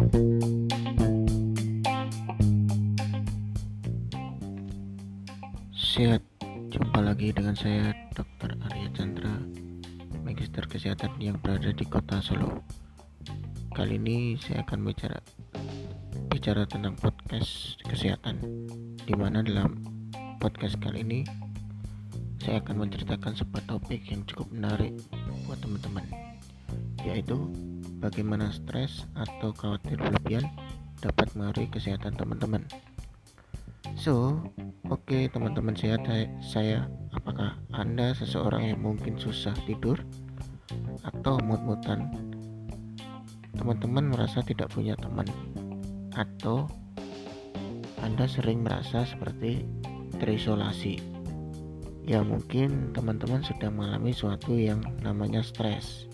Sehat, jumpa lagi dengan saya Dr. Arya Chandra, Magister Kesehatan yang berada di kota Solo. Kali ini saya akan bicara bicara tentang podcast kesehatan, di mana dalam podcast kali ini saya akan menceritakan sebuah topik yang cukup menarik buat teman-teman, yaitu bagaimana stres atau khawatir berlebihan dapat mengaruhi kesehatan teman-teman. So, oke okay, teman-teman sehat saya, apakah Anda seseorang yang mungkin susah tidur atau mut-mutan? Teman-teman merasa tidak punya teman atau Anda sering merasa seperti terisolasi. Ya mungkin teman-teman sedang mengalami suatu yang namanya stres.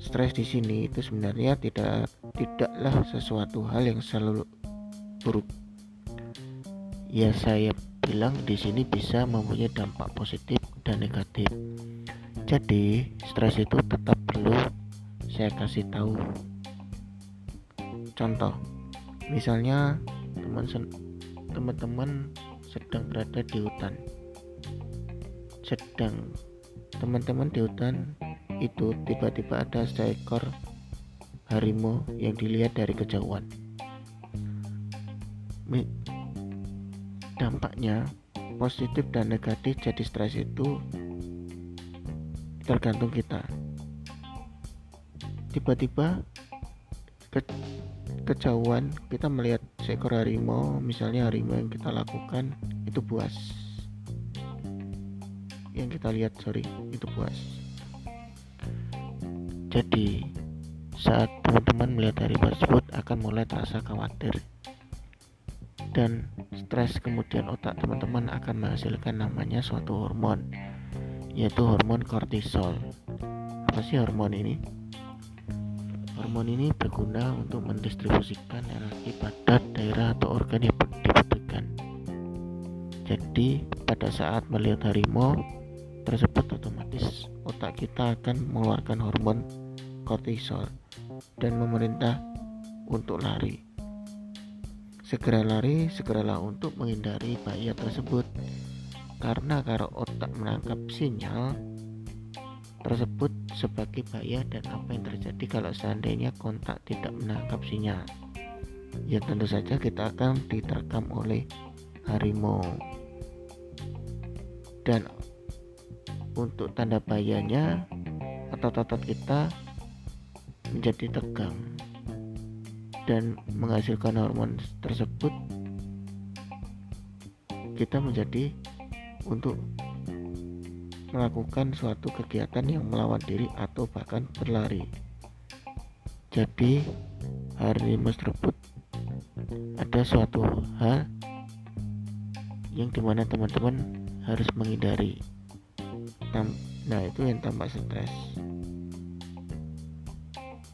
Stres di sini itu sebenarnya tidak tidaklah sesuatu hal yang selalu buruk ya saya bilang di sini bisa mempunyai dampak positif dan negatif. Jadi, stres itu tetap perlu saya kasih tahu. Contoh, misalnya teman-teman sedang berada di hutan. Sedang teman-teman di hutan itu tiba-tiba ada seekor harimau yang dilihat dari kejauhan. Dampaknya positif dan negatif jadi stres itu tergantung kita. Tiba-tiba ke, kejauhan kita melihat seekor harimau misalnya harimau yang kita lakukan itu buas. Yang kita lihat sorry itu buas jadi saat teman-teman melihat harimau tersebut akan mulai terasa khawatir. Dan stres kemudian otak teman-teman akan menghasilkan namanya suatu hormon yaitu hormon kortisol. Apa sih hormon ini? Hormon ini berguna untuk mendistribusikan energi pada daerah atau organ yang dibutuhkan. Jadi pada saat melihat harimau tersebut otomatis otak kita akan mengeluarkan hormon kortisol dan memerintah untuk lari Segera lari, segeralah untuk menghindari bahaya tersebut. Karena kalau otak menangkap sinyal tersebut sebagai bahaya dan apa yang terjadi kalau seandainya kontak tidak menangkap sinyal. Ya tentu saja kita akan diterkam oleh harimau. Dan untuk tanda bahayanya otot-otot kita menjadi tegang dan menghasilkan hormon tersebut kita menjadi untuk melakukan suatu kegiatan yang melawan diri atau bahkan berlari. Jadi hari tersebut ada suatu hal yang di mana teman-teman harus menghindari nah itu yang tampak stres.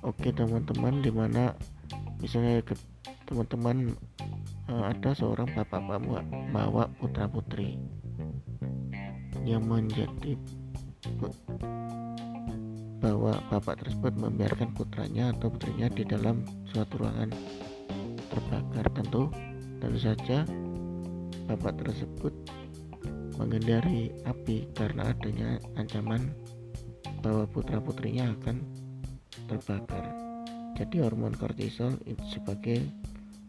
Oke teman-teman di mana misalnya teman-teman uh, ada seorang bapak bawa putra putri yang menjadi bahwa bapak tersebut membiarkan putranya atau putrinya di dalam suatu ruangan terbakar. Tentu tentu saja bapak tersebut menghindari api karena adanya ancaman bahwa putra putrinya akan terbakar jadi hormon kortisol itu sebagai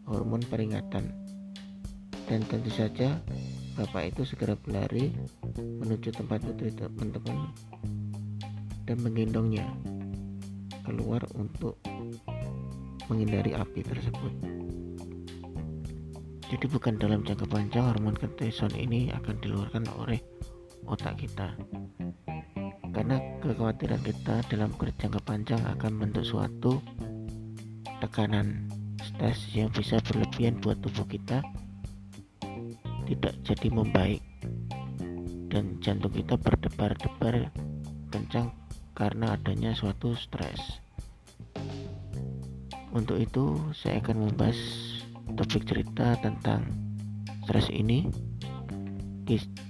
hormon peringatan. Dan tentu saja bapak itu segera berlari menuju tempat putri teman-teman dan menggendongnya keluar untuk menghindari api tersebut. Jadi bukan dalam jangka panjang hormon kortisol ini akan dikeluarkan oleh otak kita. Karena kekhawatiran kita dalam jangka panjang akan membentuk suatu tekanan stres yang bisa berlebihan buat tubuh kita tidak jadi membaik dan jantung kita berdebar-debar kencang karena adanya suatu stres untuk itu saya akan membahas topik cerita tentang stres ini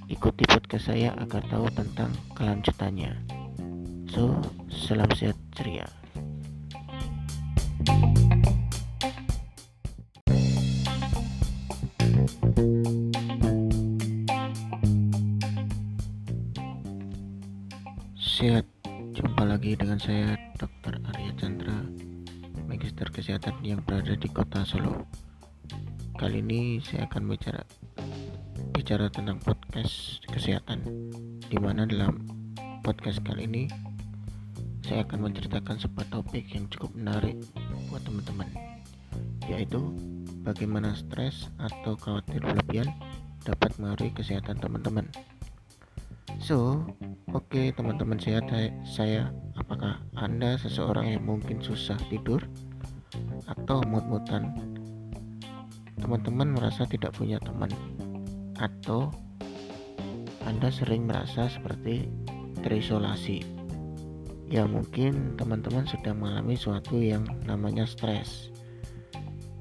ikuti podcast saya agar tahu tentang kelanjutannya. So salam sehat ceria. Sehat. Jumpa lagi dengan saya dokter Arya Chandra Magister Kesehatan yang berada di kota Solo. Kali ini saya akan bicara bicara tentang podcast kesehatan, di mana dalam podcast kali ini saya akan menceritakan sebuah topik yang cukup menarik buat teman-teman, yaitu bagaimana stres atau khawatir berlebihan dapat mengaruhi kesehatan teman-teman. So, oke okay, teman-teman sehat saya, apakah Anda seseorang yang mungkin susah tidur atau mut-mutan? Teman-teman merasa tidak punya teman atau Anda sering merasa seperti terisolasi. Ya mungkin teman-teman sedang mengalami suatu yang namanya stres.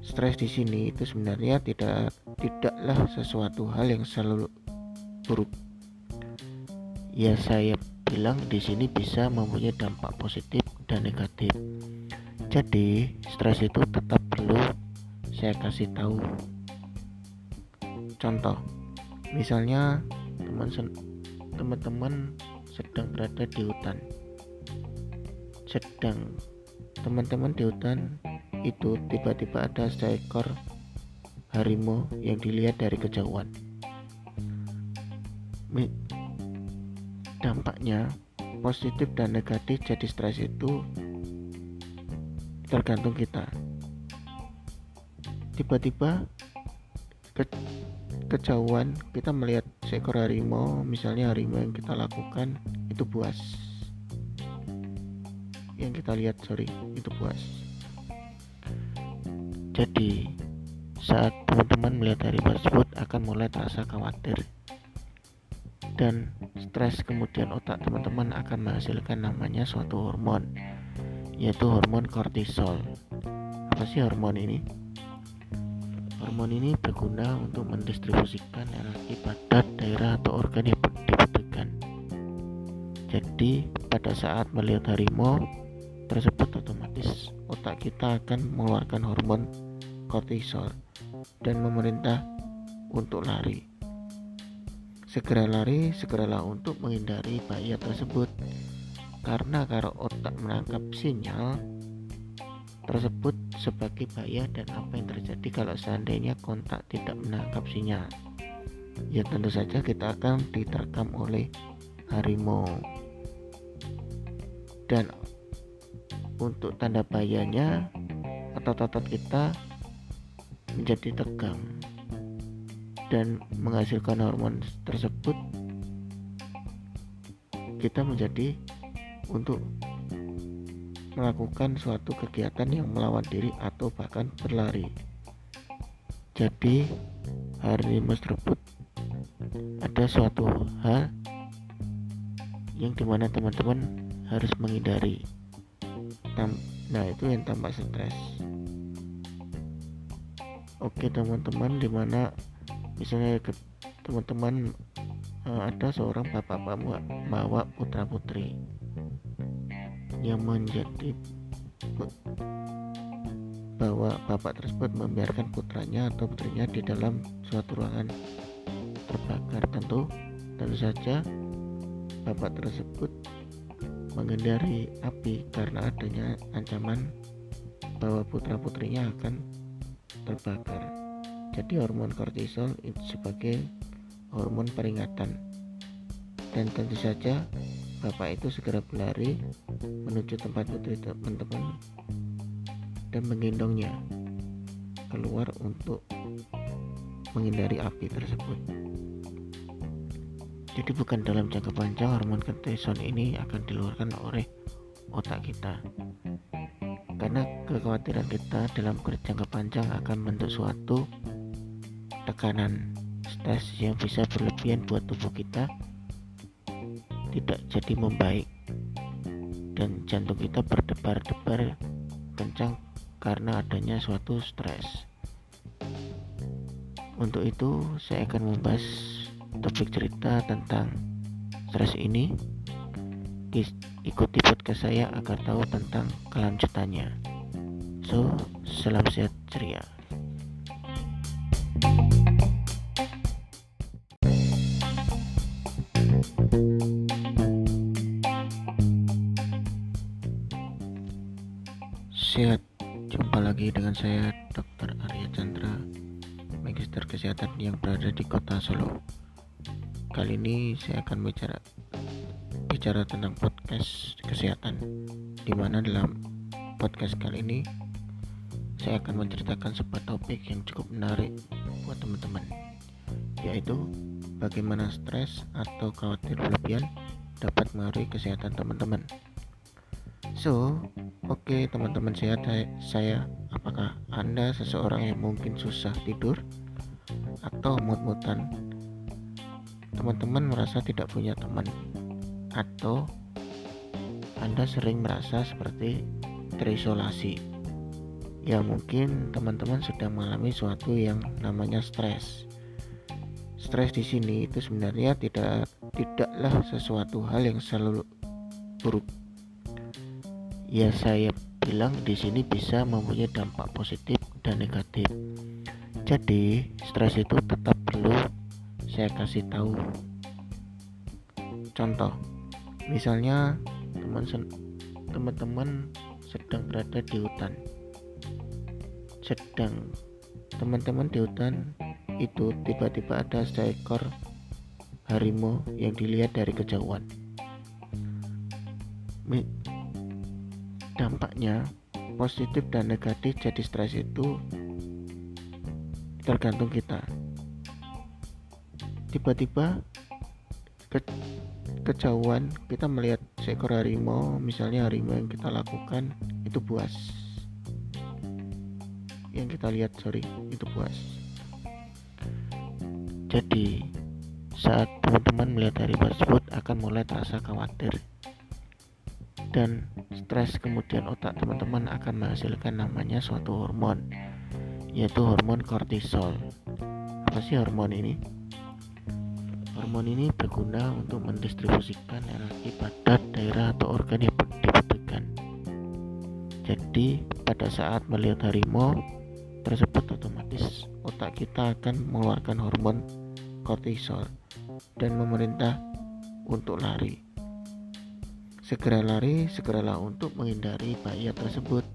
Stres di sini itu sebenarnya tidak tidaklah sesuatu hal yang selalu buruk ya saya bilang di sini bisa mempunyai dampak positif dan negatif. Jadi, stres itu tetap perlu saya kasih tahu. Contoh, misalnya teman-teman sedang berada di hutan. Sedang teman-teman di hutan itu tiba-tiba ada seekor harimau yang dilihat dari kejauhan dampaknya positif dan negatif jadi stres itu tergantung kita tiba-tiba ke, kejauhan kita melihat seekor harimau misalnya harimau yang kita lakukan itu buas. Yang kita lihat sorry itu buas. Jadi saat teman-teman melihat harimau tersebut akan mulai terasa khawatir. Dan stres kemudian otak teman-teman akan menghasilkan namanya suatu hormon yaitu hormon kortisol. Apa sih hormon ini hormon ini berguna untuk mendistribusikan energi pada daerah atau organ yang dibutuhkan jadi pada saat melihat harimau tersebut otomatis otak kita akan mengeluarkan hormon kortisol dan memerintah untuk lari Segera lari, segeralah untuk menghindari bahaya tersebut. Karena kalau otak menangkap sinyal tersebut sebagai bahaya dan apa yang terjadi kalau seandainya kontak tidak menangkap sinyal. Ya tentu saja kita akan diterkam oleh harimau. Dan untuk tanda bahayanya otot-otot kita menjadi tegang dan menghasilkan hormon tersebut kita menjadi untuk melakukan suatu kegiatan yang melawan diri atau bahkan berlari. Jadi hari tersebut ada suatu hal yang di mana teman-teman harus menghindari. Nah itu yang tampak stres. Oke teman-teman di mana misalnya teman-teman uh, ada seorang bapak bawa putra putri yang menjadi bahwa bapak tersebut membiarkan putranya atau putrinya di dalam suatu ruangan terbakar tentu tentu saja bapak tersebut menghindari api karena adanya ancaman bahwa putra putrinya akan terbakar jadi hormon kortisol itu sebagai hormon peringatan. Dan tentu saja bapak itu segera berlari menuju tempat putri teman-teman dan menggendongnya keluar untuk menghindari api tersebut. Jadi bukan dalam jangka panjang hormon kortisol ini akan dikeluarkan oleh otak kita. Karena kekhawatiran kita dalam jangka panjang akan membentuk suatu tekanan stres yang bisa berlebihan buat tubuh kita tidak jadi membaik. Dan jantung kita berdebar-debar kencang karena adanya suatu stres. Untuk itu saya akan membahas topik cerita tentang stres ini. Ikuti podcast saya agar tahu tentang kelanjutannya. So salam sehat ceria. sehat. Saya Dr. Arya Chandra, Magister Kesehatan yang berada di Kota Solo. Kali ini saya akan bicara bicara tentang podcast kesehatan. Di mana dalam podcast kali ini saya akan menceritakan sebuah topik yang cukup menarik buat teman-teman, yaitu bagaimana stres atau khawatir berlebihan dapat mengaruhi kesehatan teman-teman. So, oke okay, teman-teman sehat saya, apakah Anda seseorang yang mungkin susah tidur atau mut-mutan? Teman-teman merasa tidak punya teman atau Anda sering merasa seperti terisolasi. Ya mungkin teman-teman sedang mengalami suatu yang namanya stres. Stres di sini itu sebenarnya tidak tidaklah sesuatu hal yang selalu buruk ya saya bilang di sini bisa mempunyai dampak positif dan negatif. Jadi, stres itu tetap perlu saya kasih tahu. Contoh, misalnya teman-teman sedang berada di hutan. Sedang teman-teman di hutan itu tiba-tiba ada seekor harimau yang dilihat dari kejauhan dampaknya positif dan negatif jadi stres itu tergantung kita. Tiba-tiba ke, kejauhan kita melihat seekor harimau misalnya harimau yang kita lakukan itu buas. Yang kita lihat sorry itu buas. Jadi saat teman-teman melihat harimau tersebut akan mulai terasa khawatir dan stres kemudian otak teman-teman akan menghasilkan namanya suatu hormon yaitu hormon kortisol. Apa sih hormon ini? Hormon ini berguna untuk mendistribusikan energi pada daerah atau organ yang dibutuhkan. Jadi pada saat melihat harimau tersebut otomatis otak kita akan mengeluarkan hormon kortisol dan memerintah untuk lari Segera lari, segeralah untuk menghindari bahaya tersebut.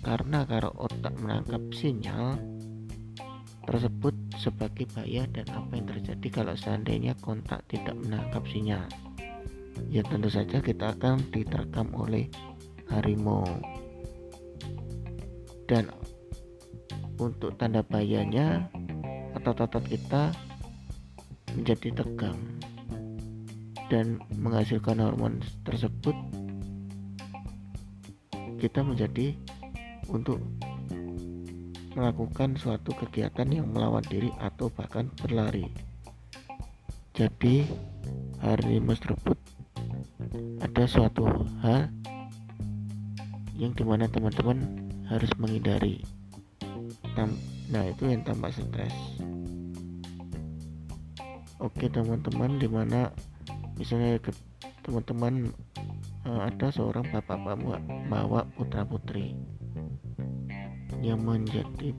Karena kalau otak menangkap sinyal tersebut sebagai bahaya dan apa yang terjadi kalau seandainya kontak tidak menangkap sinyal. Ya tentu saja kita akan diterkam oleh harimau. Dan untuk tanda bahayanya otot-otot kita menjadi tegang dan menghasilkan hormon tersebut kita menjadi untuk melakukan suatu kegiatan yang melawan diri atau bahkan berlari. Jadi hari tersebut ada suatu hal yang di mana teman-teman harus menghindari. Nah itu yang tampak stres. Oke teman-teman di mana misalnya teman-teman uh, ada seorang bapak bawa putra putri yang menjadi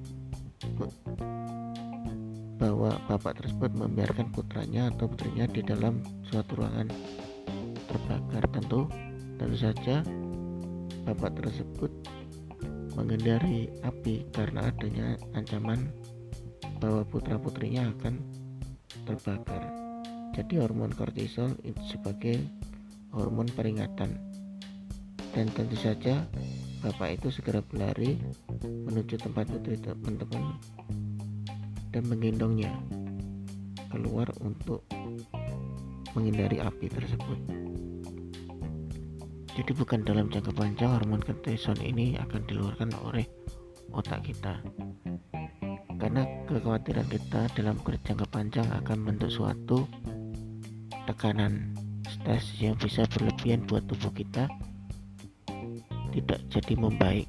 bahwa bapak tersebut membiarkan putranya atau putrinya di dalam suatu ruangan terbakar. Tentu tentu saja bapak tersebut menghindari api karena adanya ancaman bahwa putra putrinya akan terbakar jadi hormon kortisol itu sebagai hormon peringatan. Dan tentu saja bapak itu segera berlari menuju tempat putri teman-teman dan menggendongnya keluar untuk menghindari api tersebut. Jadi bukan dalam jangka panjang hormon kortisol ini akan dikeluarkan oleh otak kita. Karena kekhawatiran kita dalam jangka panjang akan membentuk suatu tekanan stres yang bisa berlebihan buat tubuh kita tidak jadi membaik.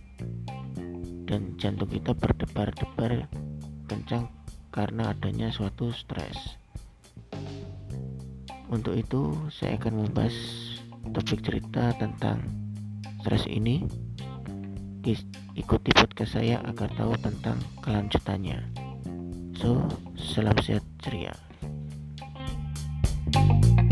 Dan jantung kita berdebar-debar kencang karena adanya suatu stres. Untuk itu saya akan membahas topik cerita tentang stres ini. Ikuti podcast saya agar tahu tentang kelanjutannya. So salam sehat ceria you